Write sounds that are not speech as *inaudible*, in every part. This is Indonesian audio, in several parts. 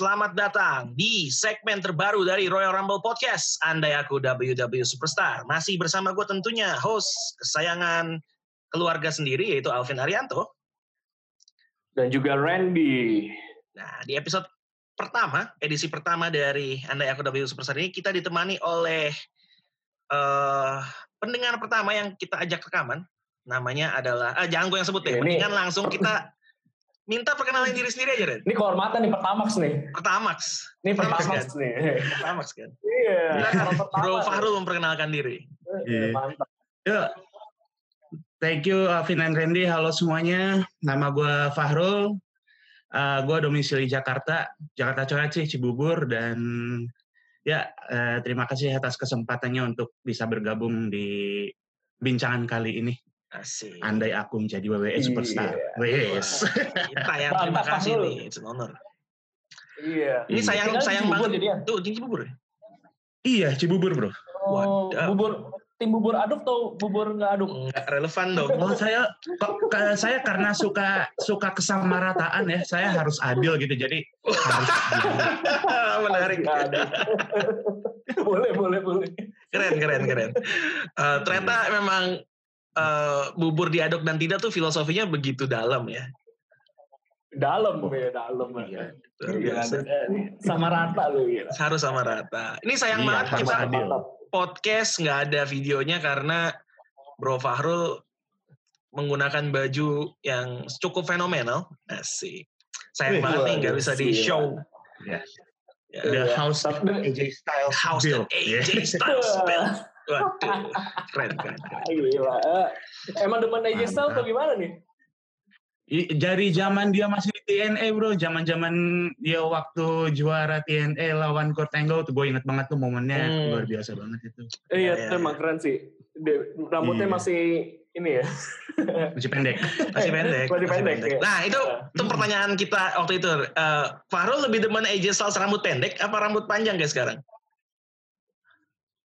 selamat datang di segmen terbaru dari Royal Rumble Podcast. Andai aku WW Superstar. Masih bersama gue tentunya host kesayangan keluarga sendiri yaitu Alvin Arianto. Dan juga Randy. Nah, di episode pertama, edisi pertama dari Andai aku WW Superstar ini kita ditemani oleh uh, pendengar pertama yang kita ajak rekaman. Namanya adalah, ah, jangan gue yang sebut deh, Ini- mendingan langsung kita minta perkenalan diri sendiri aja, Ren. Ini kehormatan nih Pertamax nih. Pertamax. Ini Pertamax, Pertamax kan? nih. Pertamax kan. Iya. orang pertama Bro nih. Fahrul memperkenalkan diri. Iya, Iya. Mantap. Ya, thank you Alvin and Randy. Halo semuanya, nama gue Fahrul. Uh, gue domisili Jakarta, Jakarta Coret sih, Cibubur. Dan ya, eh, terima kasih atas kesempatannya untuk bisa bergabung di bincangan kali ini. Asik. Andai aku menjadi WWE Iya. Superstar. Wes. Kita yang terima Mantap, kasih nih, it's an honor. Iya. Ini sayang Tinggal sayang Cibubur banget. jadinya. Tuh, di Cibubur. ya? iya, Cibubur bro. Oh, Waduh. bubur tim bubur aduk atau bubur nggak aduk? Nggak relevan dong. Oh saya kok saya karena suka suka kesamarataan ya, saya harus adil gitu. Jadi harus. *laughs* Menarik. *laughs* Boleh, boleh, boleh. Keren, keren, keren. Eh, ternyata memang eh, bubur diaduk dan tidak tuh filosofinya begitu dalam ya. Dalam ya, dalam. Iya, Iya, biasa. sama rata lu ya. Harus sama rata. Ini sayang Iya, banget kita adil. podcast nggak ada videonya karena Bro Fahrul menggunakan baju yang cukup fenomenal. Asik. Sayang Wih, banget nih nggak bisa di iya. show. Ya. Ya, The Iya. House of AJ Styles House built. that AJ Styles built. *laughs* Waduh, *laughs* keren, keren. Gila. Eh, Emang demen AJ Styles atau gimana nih? Dari zaman dia masih di TNA bro, zaman-zaman dia waktu juara TNA lawan Kurt Angle tuh gue inget banget tuh momennya Hmm. luar biasa banget itu. Iya, Iya, iya, itu emang keren sih. Rambutnya Iya. masih ini ya. *laughs* Masih pendek. Masih *laughs* pendek. Masih pendek, ya. Nah itu itu pertanyaan kita waktu itu. Eh, Fahrul lebih demen AJ Styles rambut pendek apa rambut panjang guys sekarang?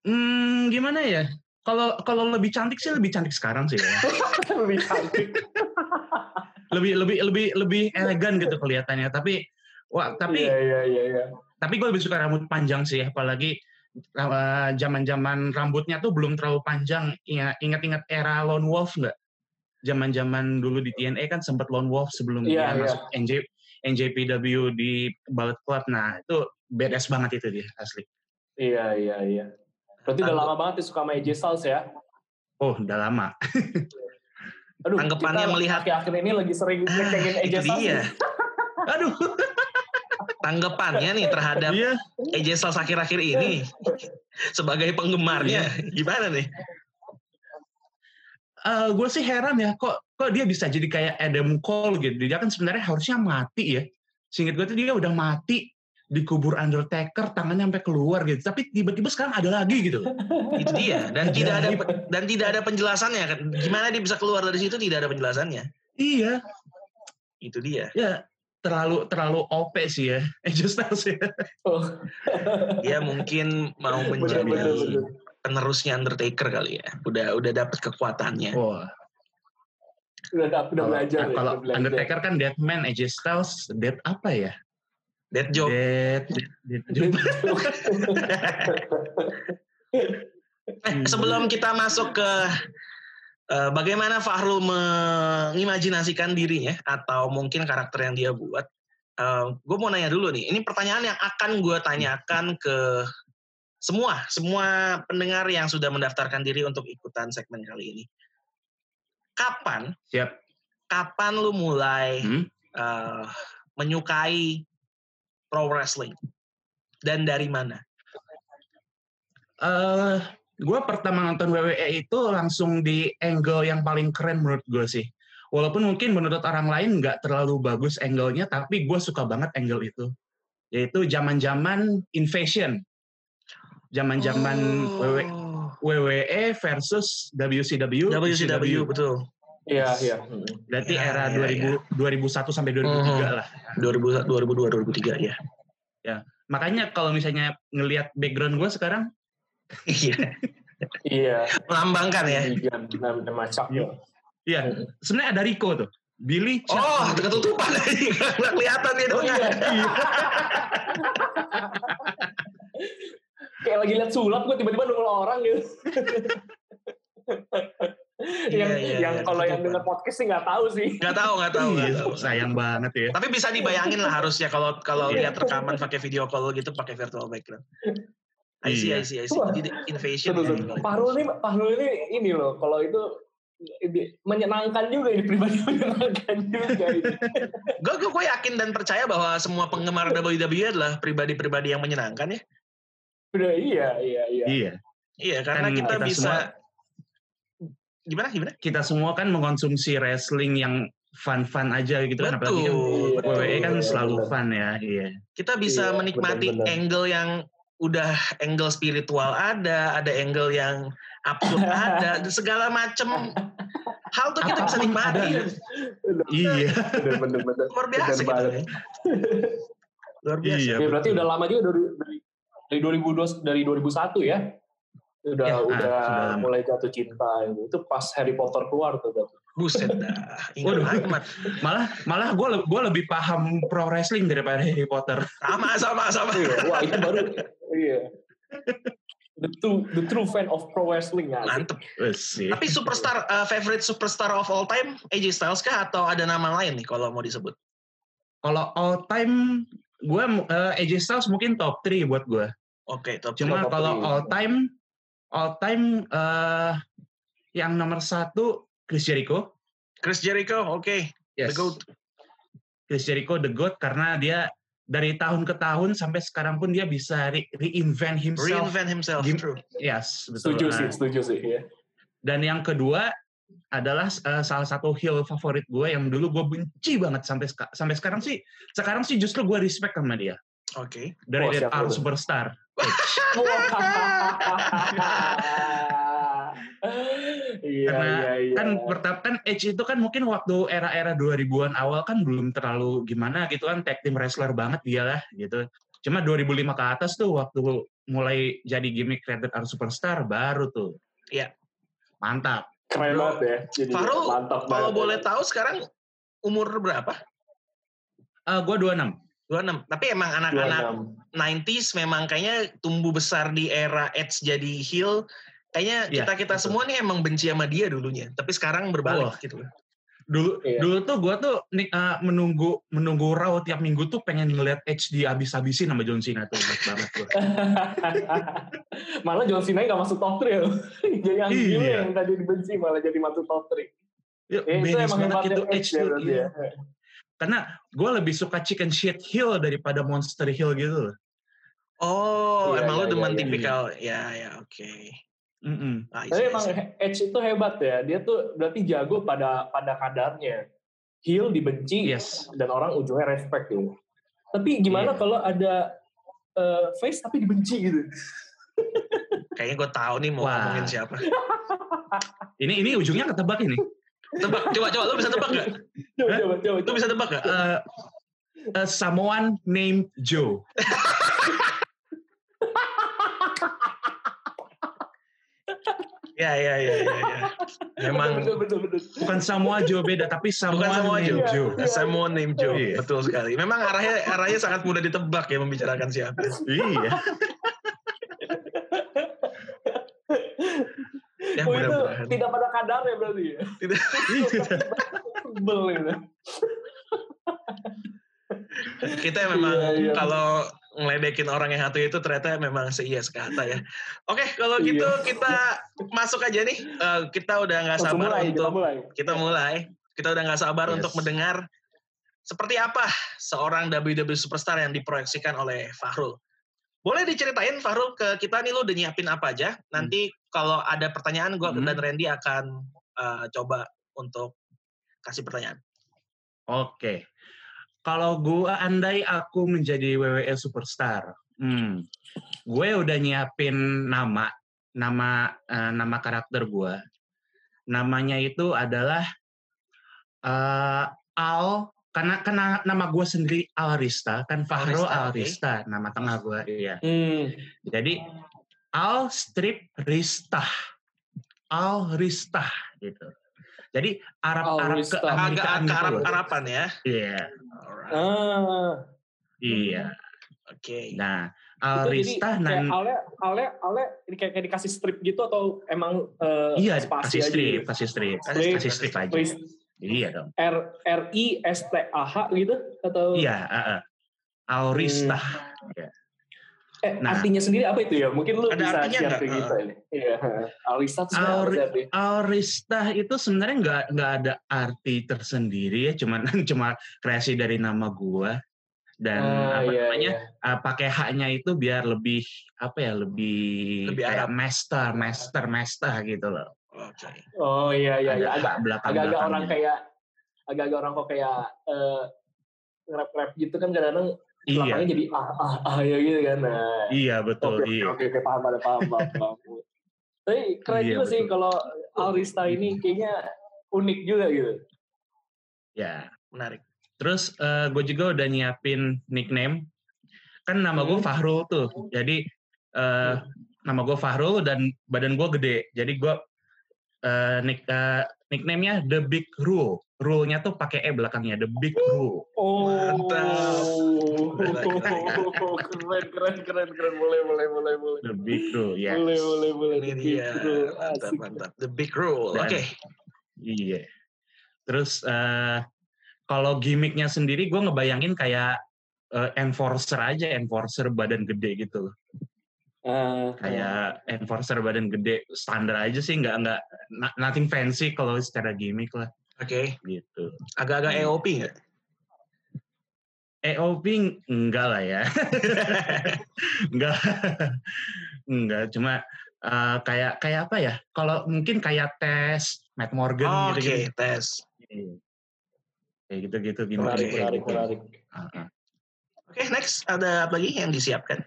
Hmm, gimana ya? Kalau kalau lebih cantik sih lebih cantik sekarang sih ya. *laughs* Lebih cantik. *laughs* lebih lebih lebih lebih elegan gitu kelihatannya. Tapi wah tapi Iya, iya, iya. iya. tapi gue lebih suka rambut panjang sih apalagi uh, zaman-zaman rambutnya tuh belum terlalu panjang Ingat- ingat-ingat era Lone Wolf nggak zaman-zaman dulu di TNA kan sempat Lone Wolf sebelum Iya, dia iya. masuk NJ NJPW di Bullet Club nah itu badass banget itu dia asli Iya, iya, iya. Berarti udah lama banget nih suka sama AJ Styles ya? oh udah lama *laughs* Aduh, Tanggapannya kita melihat- akhir-akhir ini lagi sering *laughs* ngecengin AJ Styles. nih. *laughs* aduh Tanggapannya nih terhadap iya AJ Styles akhir-akhir ini sebagai penggemarnya gimana nih? gue sih heran ya kok kok dia bisa jadi kayak Adam Cole gitu dia kan sebenarnya harusnya mati ya singkat gue tuh dia udah mati dikubur Undertaker tangannya sampai keluar gitu tapi tiba-tiba sekarang ada lagi gitu *laughs* Itu dia dan tidak ada dan tidak ada penjelasannya kan. Gimana dia bisa keluar dari situ tidak ada penjelasannya. iya Itu dia. ya terlalu terlalu OP sih ya *laughs* Styles ya Oh. *laughs* Dia mungkin mau menjadi Bener, bener, bener. penerusnya Undertaker kali ya. Udah udah dapat kekuatannya. Wah, Udah, udah, udah kalau, belajar ya. kalau udah belajar. Undertaker kan Deadman AJ Styles Dead apa ya Dead joke. Dead, dead, dead, *laughs* Eh, sebelum kita masuk ke eh, bagaimana Fahrul mengimajinasikan dirinya atau mungkin karakter yang dia buat, gue mau nanya dulu nih. Ini pertanyaan yang akan gue tanyakan ke semua semua pendengar yang sudah mendaftarkan diri untuk ikutan segmen kali ini. Kapan? Siap. Kapan lu mulai Hmm? eh, menyukai pro wrestling dan dari mana? eh gue pertama nonton WWE itu langsung di angle yang paling keren menurut gue sih. Walaupun mungkin menurut orang lain nggak terlalu bagus angle-nya, tapi gue suka banget angle itu. Yaitu zaman-zaman Invasion. Zaman-zaman WWE, Oh. WWE versus WCW. WCW betul. Iya, iya. Berarti Ya, era ya, 2000, 2001 sampai 2003 lah. 2000 2002 2003 ya. Makanya kalau misalnya ngelihat background gue sekarang, Iya. Iya. Melambangkan ya. Iya, benar-benar macam. iya, sebenarnya ada Rico tuh. Billy Chuck. Oh, ketutupan. *laughs* Nggak kelihatan nih Oh, dong. iya. Kayak lagi lihat sulap gue tiba-tiba nongol orang gitu. *laughs* yang Iya, iya, yang iya, kalau yang denger podcast sih nggak tahu sih. Nggak tahu, nggak tahu, nggak Iya, tahu. sayang banget ya. Tapi bisa dibayangin lah harusnya kalau kalau Iya. lihat rekaman pakai video call gitu pakai virtual background. I see, Iya. I see, I see. Jadi invasion. Betul, ya. betul. Ini Fahrul ini ini loh kalau itu menyenangkan juga ini pribadi menyenangkan juga ini. Gue gue yakin dan percaya bahwa semua penggemar WWE adalah pribadi-pribadi yang menyenangkan ya. Udah iya iya iya. Iya. Iya, karena Kan kita, kita bisa semua- gimana gimana? Kita semua kan mengkonsumsi wrestling yang fun-fun aja gitu kan. Apalagi kan Betul. WWE kan selalu fun ya. Iya. Kita bisa Iya, menikmati angle yang udah angle spiritual ada, ada angle yang absurd ada, dan *laughs* segala macam hal tuh kita bisa nikmati. Iya. Bener bener bener. Luar biasa gitu. banget. ya. Luar biasa. Iya. Ya, berarti udah lama juga dari dari dari 2002 dari 2001 ya. Udah Ya, ah, udah sudah lama. mulai jatuh cinta itu. Itu pas Harry Potter keluar tuh. berarti. Buset dah. Ingat Waduh. Malah malah gue gue lebih paham pro wrestling daripada Harry Potter. Sama, sama, sama. Iya, Wah, itu baru iya. The true, the true fan of pro wrestling ya. Mantep. Sih. Tapi superstar, uh, favorite superstar of all time, AJ Styles kah atau ada nama lain nih kalau mau disebut? Kalau all time gue uh, AJ Styles mungkin top 3 buat gue. Oke, top Cuma kalau all time all time eh yang nomor satu Chris Jericho. Chris Jericho, oke. The Yes. GOAT. Chris Jericho the GOAT karena dia dari tahun ke tahun sampai sekarang pun dia bisa re- reinvent himself. Reinvent himself, Gim- true. Yes, betul. Setuju Nah, sih, setuju sih. Ya. Dan yang kedua adalah eh, salah satu heel favorit gue yang dulu gue benci banget sampai sampai sekarang sih sekarang sih justru gue respect sama dia Oke. dari Oh, Dead? Superstar. Iya, Karena iya, iya. kan pertama kan Edge itu kan mungkin waktu era-era 2000-an awal kan belum terlalu gimana gitu kan tag team wrestler banget dia lah gitu. Cuma 2005 ke atas tuh waktu mulai jadi gimmick Rated R Superstar baru tuh. Iya. Mantap. keren Bro, banget ya. Jadi Farul, mantap Kalau banget. boleh tahu sekarang umur berapa? Eh gue 26. 26. Tapi emang anak-anak 90s memang kayaknya tumbuh besar di era Edge jadi heel. Kayaknya kita-kita betul. semua nih emang benci sama dia dulunya. Tapi sekarang berbalik Wah. gitu. Dulu Iya. dulu tuh gue tuh nih, eh, menunggu menunggu Raw tiap minggu tuh pengen ngeliat Edge di abis-abisin sama John Cena tuh banget gue. *laughs* malah John Cena nggak masuk top 3 ya. jadi yang Iya. yang tadi dibenci malah jadi masuk top 3. Ya, Ya, itu emang hebatnya itu Edge Edge ya tuh. iya. Ya. Karena gue lebih suka chicken shit heel daripada monster heel gitu. loh. Oh, Iya, emang iya, lu demen iya, iya. tipikal. Ya, ya, oke. Mm-mm. Ah, I Tapi see, I emang see. Edge itu hebat ya. Dia tuh berarti jago pada pada kadarnya. Heel dibenci Yes. dan orang ujungnya respect gitu. Tapi gimana Iya. kalau ada eh, face tapi dibenci gitu? Kayaknya gue tahu nih mau Wah. ngomongin siapa. Ini ini ujungnya ketebak ini. Tebak, coba, coba. Lu bisa tebak gak? Coba, Hah? coba, coba. Lu bisa tebak gak? Eh, eh, someone named Joe. Ya, ya, ya, ya. ya. Memang betul, betul, betul. Bukan semua Joe beda, tapi someone Samoa named Joe. Joe. Someone named Joe. Iya. Betul sekali. Memang arahnya arahnya sangat mudah ditebak ya membicarakan siapa. Iya. Ya, oh itu tidak pada kadarnya berarti ya? Tidak. Sebel gitu. Kita memang Iya, iya. kalau ngeledekin orang yang satu itu ternyata memang seia sekata ya. Oke, kalau Iya. gitu kita masuk aja nih. Eh, kita udah nggak sabar mulai, kita untuk mulai. kita mulai. Kita udah nggak sabar Yes. untuk mendengar seperti apa seorang WWE superstar yang diproyeksikan oleh Fahrul. Boleh diceritain Fahrul ke kita nih lu udah nyiapin apa aja? Nanti kalau ada pertanyaan gua Hmm. dan Randy akan eh, coba untuk kasih pertanyaan. Oke. Kalau gua andai aku menjadi WWE superstar, hmm, gue udah nyiapin nama, nama eh, nama karakter gua. Namanya itu adalah eh, Al, karena karena nama gue sendiri Al Rista, kan Fahro Rista, Al oke. Rista, nama tengah gue, iya. Hmm. Jadi Al Strip Rista, Al Rista gitu. Jadi Arab Arab ke Al-Rista. Agak ke gitu Arab loh. Arapan ya. Iya, Alright. Ah, iya. Oke. Nah, itu jadi Al-Rista nan Ale Ale Ale ini kayak, kayak dikasih strip gitu atau emang eh, iya spasi kasih strip, gitu? kasih strip, Strip, kasih strip aja. Iya dong. R R I S T A H gitu atau Iya, heeh. Al-Rista. eh, Nah. artinya sendiri apa itu ya? Mungkin lu Ada bisa artinya share ke kita ini. Iya. Alista itu artinya? Al-Rista itu sebenarnya nggak nggak ada arti tersendiri ya, cuman *laughs* cuma kreasi dari nama gua dan Ah, apa iya, namanya iya. uh, pakai haknya itu biar lebih apa ya lebih, Lebih kayak Arab. master master master gitu loh Oke. Oh iya iya iya. Ada Agak belakang agak-agak orang belakangnya. kayak agak-agak orang kok kayak eh rap rap gitu kan kadang-kadang iya jadi ah ah ah ya gitu kan. Nah, iya betul Oke, iya oke, oke, paham, paham, paham, paham, paham. Tapi keren Iya, juga sih betul. kalau Alrista ini kayaknya unik juga gitu. ya Menarik. terus gue juga udah nyiapin nickname kan nama gue Hmm. Fahrul tuh jadi eh, nama gue Fahrul dan badan gue gede jadi gue eh, nick eh, nickname-nya The Big Rule rule-nya tuh pakai e belakangnya The Big Rule Oh, Mantap. keren, keren, keren, keren. Boleh, boleh, boleh, boleh. The Big Rule ya Boleh, boleh, boleh. Ini dia. Mantap, mantap. The big rule. Oke. Iya. Terus eh kalau gimmicknya sendiri gue ngebayangin kayak eh, enforcer aja, enforcer badan gede gitu. loh. Ah, Kayak enforcer badan gede standar aja sih, nggak nggak nothing fancy kalau secara gimmick lah Oke. gitu. Agak-agak EOP nggak? EOP enggak lah ya, *laughs* enggak, enggak. Cuma eh, kayak kayak apa ya? Kalau mungkin kayak tes Matt Morgan Oh, Oke, gitu-gitu. tes. Iya. Kayak gitu-gitu gimmick menarik, kayak menarik, gitu. menarik. Oke, next. Ada apa lagi yang disiapkan?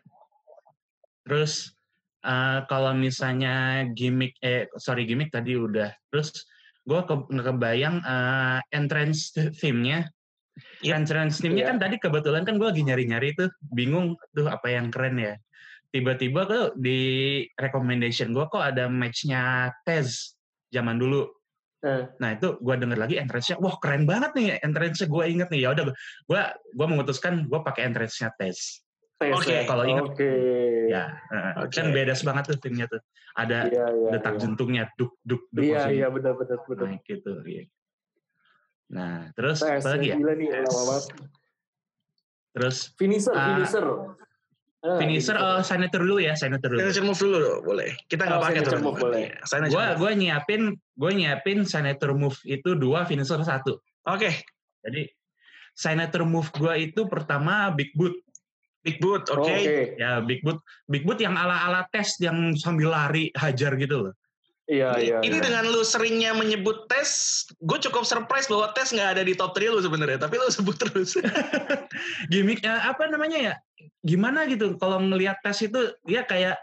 Terus eh, kalau misalnya gimmick, eh sorry gimmick tadi udah. Terus gue ke, kebayang eh, entrance theme-nya. Yep. Entrance theme-nya Iya. kan tadi kebetulan kan gue lagi nyari-nyari tuh, bingung tuh apa yang keren ya. Tiba-tiba tuh di recommendation gue kok ada match-nya Tez zaman dulu. Eh. Nah itu gue denger lagi entrance-nya, wah keren banget nih entrance-nya gue inget nih. Ya udah, gue gue memutuskan gue pakai entrance-nya Tez. Oke, ya. kalau ingat. Oke. Ya, eh, Oke. kan beda banget tuh timnya tuh. Ada Iya, iya. detak iya. jantungnya duk duk duk Iya, iya, benar, benar, benar. naik gitu. Iya. Nah, terus Tes, apa lagi ya? gila nih, lama banget. Terus Finisher, Ah, finisher. Ah, finisher oh signature dulu ya, signature dulu. Signature move dulu boleh. Kita nggak Oh, pakai tuh. move boleh. Iya, signature Gua move. gua nyiapin gua nyiapin signature move itu dua, finisher satu. Oke, Jadi signature move gua itu pertama big boot. Big boot. Oh, Oke. Oke. Ya, big boot. Big boot yang ala-ala tes yang sambil lari hajar gitu loh. Iya, Ini, iya. ini iya. dengan lu seringnya menyebut tes, gue cukup surprise bahwa tes nggak ada di top 3 lu sebenarnya, tapi lu sebut terus. *laughs* Gimik eh, apa namanya ya? Gimana gitu kalau ngelihat tes itu dia kayak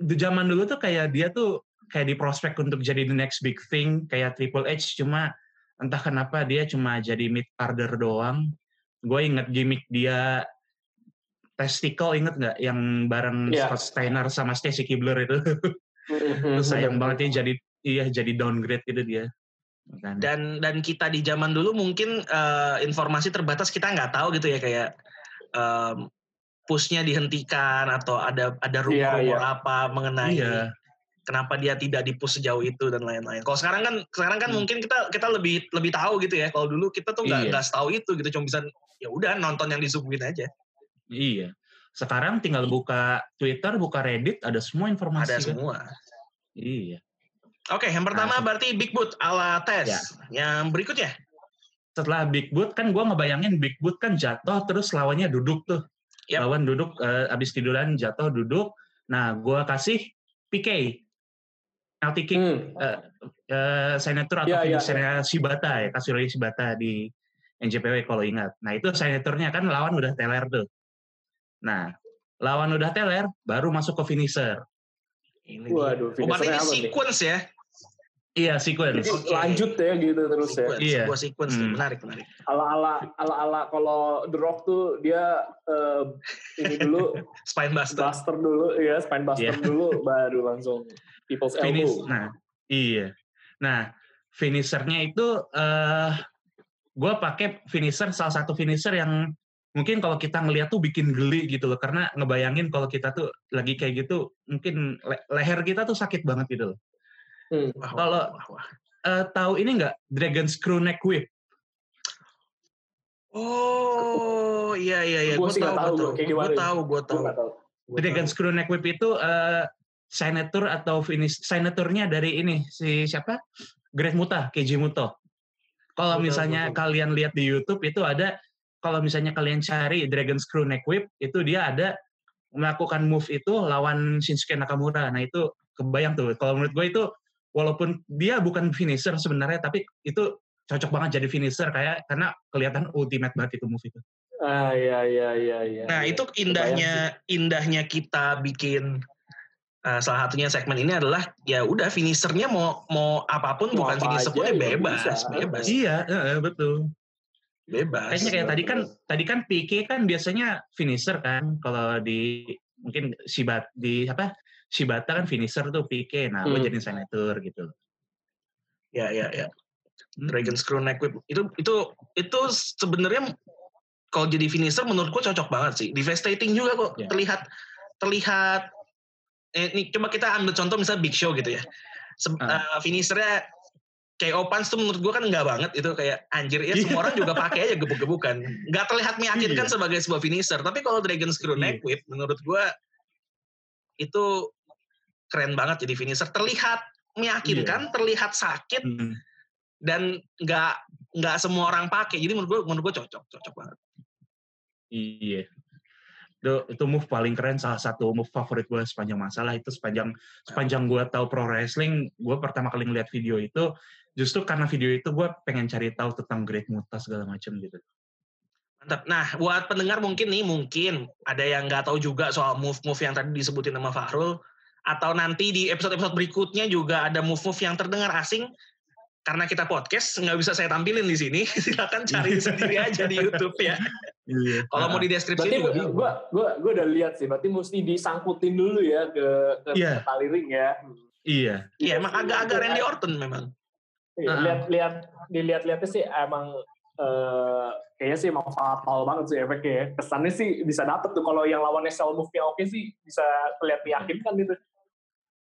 di zaman dulu tuh kayak dia tuh kayak di prospek untuk jadi the next big thing kayak Triple H cuma entah kenapa dia cuma jadi mid carder doang. Gue inget gimmick dia testicle inget nggak yang bareng Iya. Scott Steiner sama Stacy Kibler itu Terus sayang banget dia jadi iya jadi downgrade gitu dia Makanya. dan dan kita di zaman dulu mungkin eh, informasi terbatas kita nggak tahu gitu ya kayak em, pushnya dihentikan atau ada ada Iya, apa mengenai iya kenapa dia tidak dipush sejauh itu dan lain-lain. Kalau sekarang kan sekarang kan Hmm. mungkin kita kita lebih lebih tahu gitu ya. Kalau dulu kita tuh nggak Iya. nggak tahu itu gitu cuma bisa ya udah nonton yang disuguhin aja. Iya. Sekarang tinggal buka Twitter, buka Reddit, ada semua informasi. Ada kan? semua. Iya. Oke, yang pertama Nah, berarti Big Boot ala Tes. Ya. Yang berikutnya Setelah Big Boot kan gue ngebayangin Big Boot kan jatuh terus lawannya duduk tuh. Yap. Lawan duduk eh, abis tiduran jatuh duduk. Nah gue kasih PK. Penalty kick Hmm. eh, signature atau Iya, iya, finishernya Shibata ya. Kasuri Shibata di NJPW kalau ingat. Nah itu signaturenya kan lawan udah teler tuh. Nah lawan udah teler baru masuk ke finisher. ini Waduh, dia. Oh, ini apa nih? sequence ya? Iya sequence. Jadi Oke. lanjut ya gitu terus ya. Sequence, Iya. sebuah sequence. Hmm. menarik menarik. Ala-ala ala-ala kalau The Rock tuh dia eh, ini dulu *laughs* Spine Buster. Buster dulu ya, spine buster Iya. dulu baru langsung people's finish. elbow. Nah, iya. Nah, finishernya itu uh, gue pakai finisher salah satu finisher yang mungkin kalau kita ngeliat tuh bikin geli gitu loh karena ngebayangin kalau kita tuh lagi kayak gitu mungkin le leher kita tuh sakit banget gitu loh. Hmm. Kalau uh, tahu ini nggak Dragon Screw Neck Whip? Oh iya iya iya. Gue tahu, gue tahu, gue tahu. Dragon Screw Neck Whip itu uh, signature atau finish signaturnya dari ini si siapa? Greg Muta, Keiji Muto. Kalau misalnya betul. kalian lihat di YouTube itu ada kalau misalnya kalian cari Dragon Screw Neck Whip, itu dia ada melakukan move itu lawan Shinsuke Nakamura. Nah itu kebayang tuh. Kalau menurut gue itu walaupun dia bukan finisher sebenarnya, tapi itu cocok banget jadi finisher kayak karena kelihatan ultimate banget itu move itu. Ah iya iya iya iya. Nah, itu indahnya indahnya kita bikin uh, salah satunya segmen ini adalah ya udah finishernya mau mau apa pun mau bukan apa finisher pun ya bebas, bisa. bebas. Iya, uh, betul bebas. Kayaknya kayak tadi kan tadi kan PK kan biasanya finisher kan kalau di mungkin Shibat di apa Shibata kan finisher tuh PK. Nah, hmm. gue jadi senator gitu. Ya ya ya. Hmm. Dragon Screw Neck Whip itu itu itu sebenarnya kalau jadi finisher menurutku cocok banget sih. Devastating juga kok yeah. terlihat terlihat eh, ini coba kita ambil contoh misalnya Big Show gitu ya. Se uh. uh, finishernya kayak Opans tuh menurut gue kan enggak banget itu kayak anjir ya semua orang juga pakai aja gebuk-gebukan nggak terlihat meyakinkan iya. sebagai sebuah finisher tapi kalau Dragon Screw iya. Neck Whip menurut gue itu keren banget jadi finisher terlihat meyakinkan iya. terlihat sakit hmm. dan nggak nggak semua orang pakai jadi menurut gue menurut gue cocok cocok banget iya itu, itu move paling keren salah satu move favorit gue sepanjang masalah itu sepanjang sepanjang gue tahu pro wrestling gue pertama kali ngeliat video itu justru karena video itu gue pengen cari tahu tentang Great Muta segala macam gitu. Mantap. Nah, buat pendengar mungkin nih, mungkin ada yang nggak tahu juga soal move-move yang tadi disebutin sama Fahrul, atau nanti di episode-episode berikutnya juga ada move-move yang terdengar asing, karena kita podcast nggak bisa saya tampilin di sini, *laughs* silakan cari *laughs* sendiri aja di YouTube ya. Iya. Kalau mau di deskripsi berarti juga. Gue gue gue udah lihat sih, berarti mesti disangkutin dulu ya ke ke yeah. tali ring ya. Iya. Iya, emang agak-agak Randy Orton memang. Iya, uh. lihat-lihat dilihat-lihatnya sih emang uh, kayaknya sih emang fatal banget sih efeknya ya. Kesannya sih bisa dapet tuh kalau yang lawannya sell move-nya oke sih bisa terlihat meyakinkan gitu.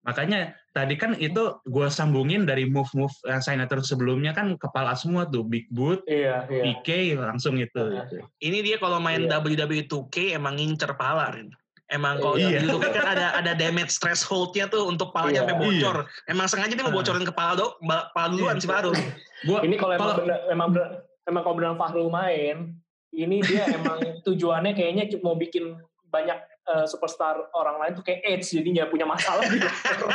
Makanya tadi kan itu gue sambungin dari move-move yang signature sebelumnya kan kepala semua tuh big boot, iya, iya. PK langsung itu. Iya. Gitu. Ini dia kalau main iya. WWE 2K emang ngincer pala. Rin. Emang kalau iya. YouTube kan ada ada damage thresholdnya tuh untuk palanya iya. sampai bocor. Iya. Emang sengaja dia mau bocorin kepala do, kepala duluan iya. si Fahrul. Gua, ini kalau emang bener, emang bener, emang kalau benar Fahrul main, ini dia emang *laughs* tujuannya kayaknya mau bikin banyak uh, superstar orang lain tuh kayak AIDS jadinya punya masalah gitu. *laughs*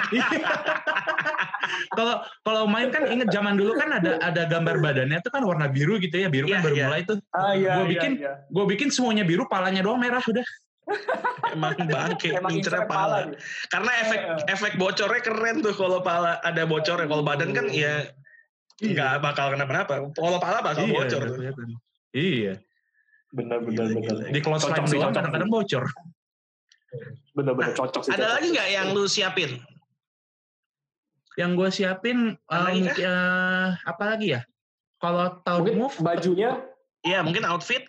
Kalau kalau main kan inget zaman dulu kan ada ada gambar badannya tuh kan warna biru gitu ya biru yeah, kan baru yeah. mulai tuh. Ah, iya, gue bikin iya, iya. gue bikin semuanya biru palanya doang merah udah. *laughs* Emang bangke, incernya pala. Karena efek efek bocornya keren tuh kalau pala ada bocornya. Kalau badan kan ya iya. nggak iya. bakal kenapa-napa. Kalau pala bakal iya, bocor. Iya. Benar benar benar. Di close line doang kadang-kadang bocor. Benar-benar nah, cocok sih. Ada lagi nggak yang lu siapin? Yang gue siapin uh, mungkin, uh, apa lagi ya? Kalau tahun move bajunya Iya, mungkin outfit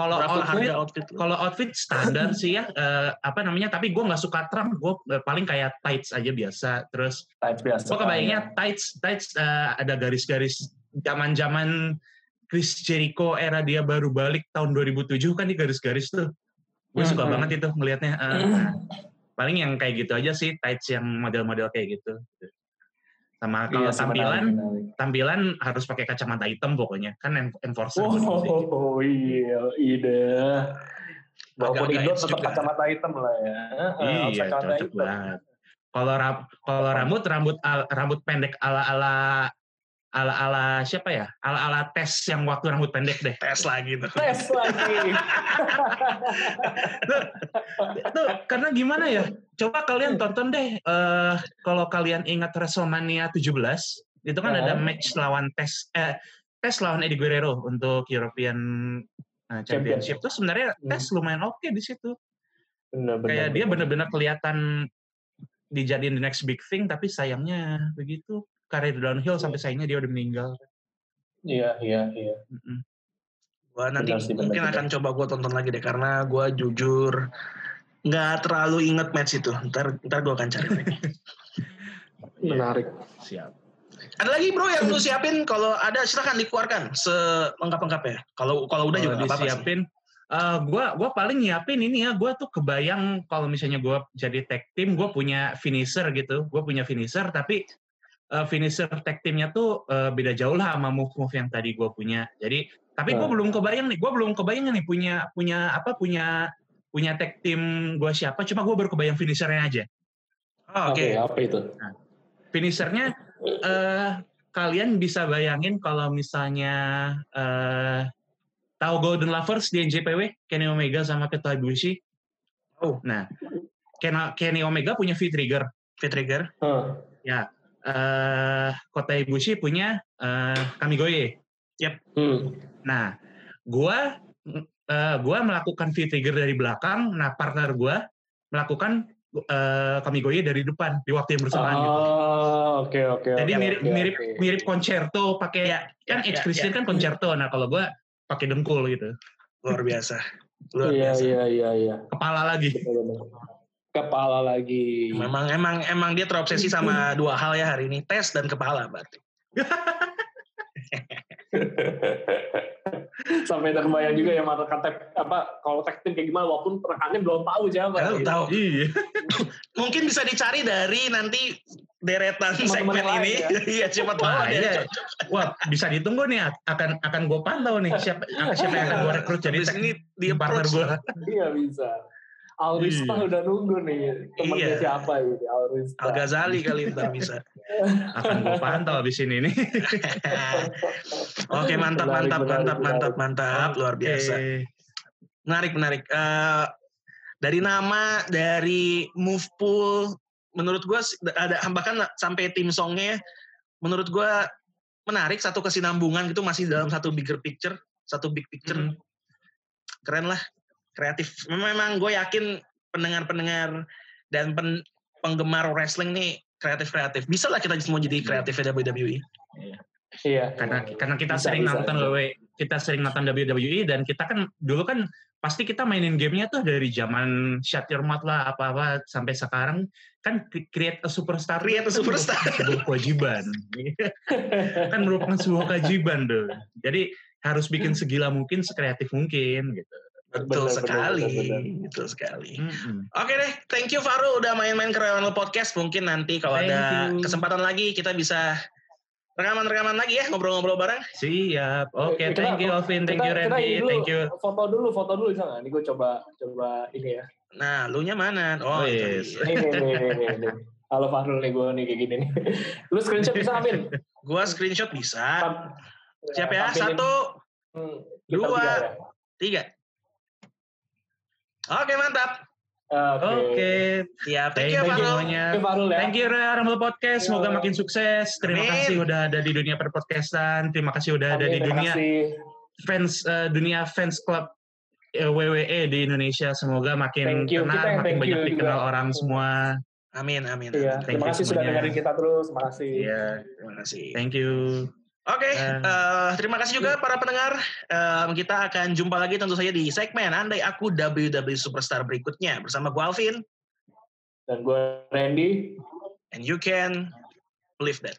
kalau outfit, outfit kalau outfit standar sih ya uh, apa namanya tapi gue nggak suka trunk gue uh, paling kayak tights aja biasa terus tights biasa gue kebayangnya ya. tights tights uh, ada garis-garis zaman zaman Chris Jericho era dia baru balik tahun 2007 kan di garis-garis tuh gue suka hmm. banget itu melihatnya uh, paling yang kayak gitu aja sih tights yang model-model kayak gitu. Sama iya kalau iya, tampilan tampilan harus pakai kacamata hitam pokoknya. Kan enforcer oh, oh, oh iya ide. Walaupun Indo tetap kacamata hitam lah ya. Iya cocok banget. Kalau kalau rambut rambut rambut pendek ala ala ala-ala siapa ya? Ala-ala tes yang waktu rambut pendek deh. Tes lagi tuh. Tes lagi. *laughs* tuh, tuh, karena gimana ya? Coba kalian tonton deh uh, kalau kalian ingat WrestleMania 17, itu kan uh. ada match lawan tes eh tes lawan Eddie Guerrero untuk European uh, Championship. Tuh sebenarnya hmm. tes lumayan oke okay di situ. Benar, benar, Kayak dia benar-benar kelihatan dijadiin the next big thing tapi sayangnya begitu karir downhill sampai sayangnya dia udah meninggal. Iya, iya, iya. Mm-mm. Gua nanti Benar mungkin benar. akan coba gue tonton lagi deh karena gue jujur nggak terlalu inget match itu. Ntar ntar gue akan cari lagi. *laughs* Iya. Menarik. Siap. ada lagi bro yang lu siapin kalau ada silakan dikeluarkan selengkap-lengkapnya. Kalau kalau udah Kalau juga apa-apa sih. disiapin. eh, gua gua paling nyiapin ini ya, gua tuh kebayang kalau misalnya gua jadi tag team, gua punya finisher gitu, gua punya finisher, tapi eh, finisher tag teamnya tuh eh, beda jauh lah sama move-move yang tadi gua punya. Jadi, tapi gua Hmm. belum kebayang nih, gua belum kebayang nih punya punya apa punya punya tag team gua siapa, cuma gua baru kebayang finishernya aja. Oh, Oke. Oke, apa itu? Finishernya eh kalian bisa bayangin kalau misalnya eh tahu Golden Lovers di NJPW, Kenny Omega sama Kota Ibushi. Oh. Nah, Ken- Kenny Omega punya V-Trigger. Fit trigger. Hah. Eh Kota Ibushi punya eh Kamigoye. Hmm. Nah, gua eh, gua melakukan V-Trigger dari belakang, nah partner gua melakukan eh, Kamigoye dari depan di waktu yang bersamaan gitu. Oh, oke oke. Jadi oke, mirip oke, mirip oke. mirip concerto pakai Ya, kan ya, ya, ya. kan concerto. Nah, kalau gua pakai dengkul gitu. Luar biasa. Luar Iya biasa. iya iya iya. Kepala lagi. Benar-benar. Kepala lagi. Memang emang emang dia terobsesi sama *laughs* dua hal ya hari ini, tes dan kepala berarti. *laughs* Sampai terbayang juga ya mata kata apa kalau tag team kayak gimana walaupun rekannya belum tahu siapa. Kalau gitu. tahu. Iya. *laughs* Mungkin bisa dicari dari nanti deretan Teman-teman segmen lain ini. ya. Iya, siapa tahu Wah, iya. cocok. Wah, bisa ditunggu nih akan akan gue pantau nih siapa siapa yang akan gue rekrut jadi ini di partner gue. Iya bisa. Alrista Iya. udah nunggu nih temennya Iya. siapa ini Alrista. Al Ghazali kali ntar bisa. Akan gue pantau abis ini nih. *laughs* Oke mantap Menarik, mantap menarik, mantap mantap mantap luar biasa. Menarik menarik. Eh, dari nama dari move pool menurut gue ada bahkan sampai tim songnya menurut gue menarik satu kesinambungan gitu masih dalam satu bigger picture satu big picture Hmm. keren lah kreatif. Memang gue yakin pendengar-pendengar dan pen- penggemar wrestling nih kreatif kreatif bisa lah kita semua jadi kreatif WWE Iya. Karena karena kita Bisa, sering bisa, nonton bisa. WWE, kita sering nonton WWE dan kita kan dulu kan pasti kita mainin gamenya tuh dari zaman Shut Your Mouth lah apa-apa sampai sekarang kan cre- create a superstar Create a kan superstar. sebuah kewajiban. *laughs* Kan merupakan sebuah kewajiban tuh. Jadi harus bikin segila mungkin sekreatif mungkin gitu betul benar, sekali betul sekali Mm-mm. Oke deh, thank you Faru udah main-main ke Rewan Podcast. Mungkin nanti kalau Thank ada you. kesempatan lagi kita bisa rekaman-rekaman lagi ya, ngobrol-ngobrol bareng. siap oke Kita- thank you Alvin thank kita- you kita Randy ini dulu, thank you Foto dulu, foto dulu bisa nggak? Ini gue coba coba ini ya. Nah, lu nya mana? Oh, Oh, yes. dia. Ini nih, nih, nih, nih, nih. Halo Fahrul nih gue nih kayak gini nih. *laughs* Lu screenshot bisa Amin? Gua screenshot bisa. Siap ya? Satu, Hmm, kita dua, tiga ya. tiga. Oke, mantap. Oke. oke Siap. Thank thank you, semuanya ya. Thank you Royal Rumble Podcast. Semoga Yo. makin sukses. Terima Amin. kasih udah ada di dunia perpodcastan. Terima kasih udah ada Amin, di terima dunia kasih. fans eh, dunia fans club eh, WWE di Indonesia. Semoga makin yang makin thank banyak you dikenal juga. orang semua. Amin, amin. Iya, amin. Thank terima kasih sudah dengerin kita terus. Terima kasih. Iya, Terima kasih. thank you. Oke, Eh. eh, terima kasih juga para pendengar. Em, kita akan jumpa lagi tentu saja di segmen Andai Aku WWE Superstar berikutnya bersama gue Alvin. Dan gue Randy. And you can believe that.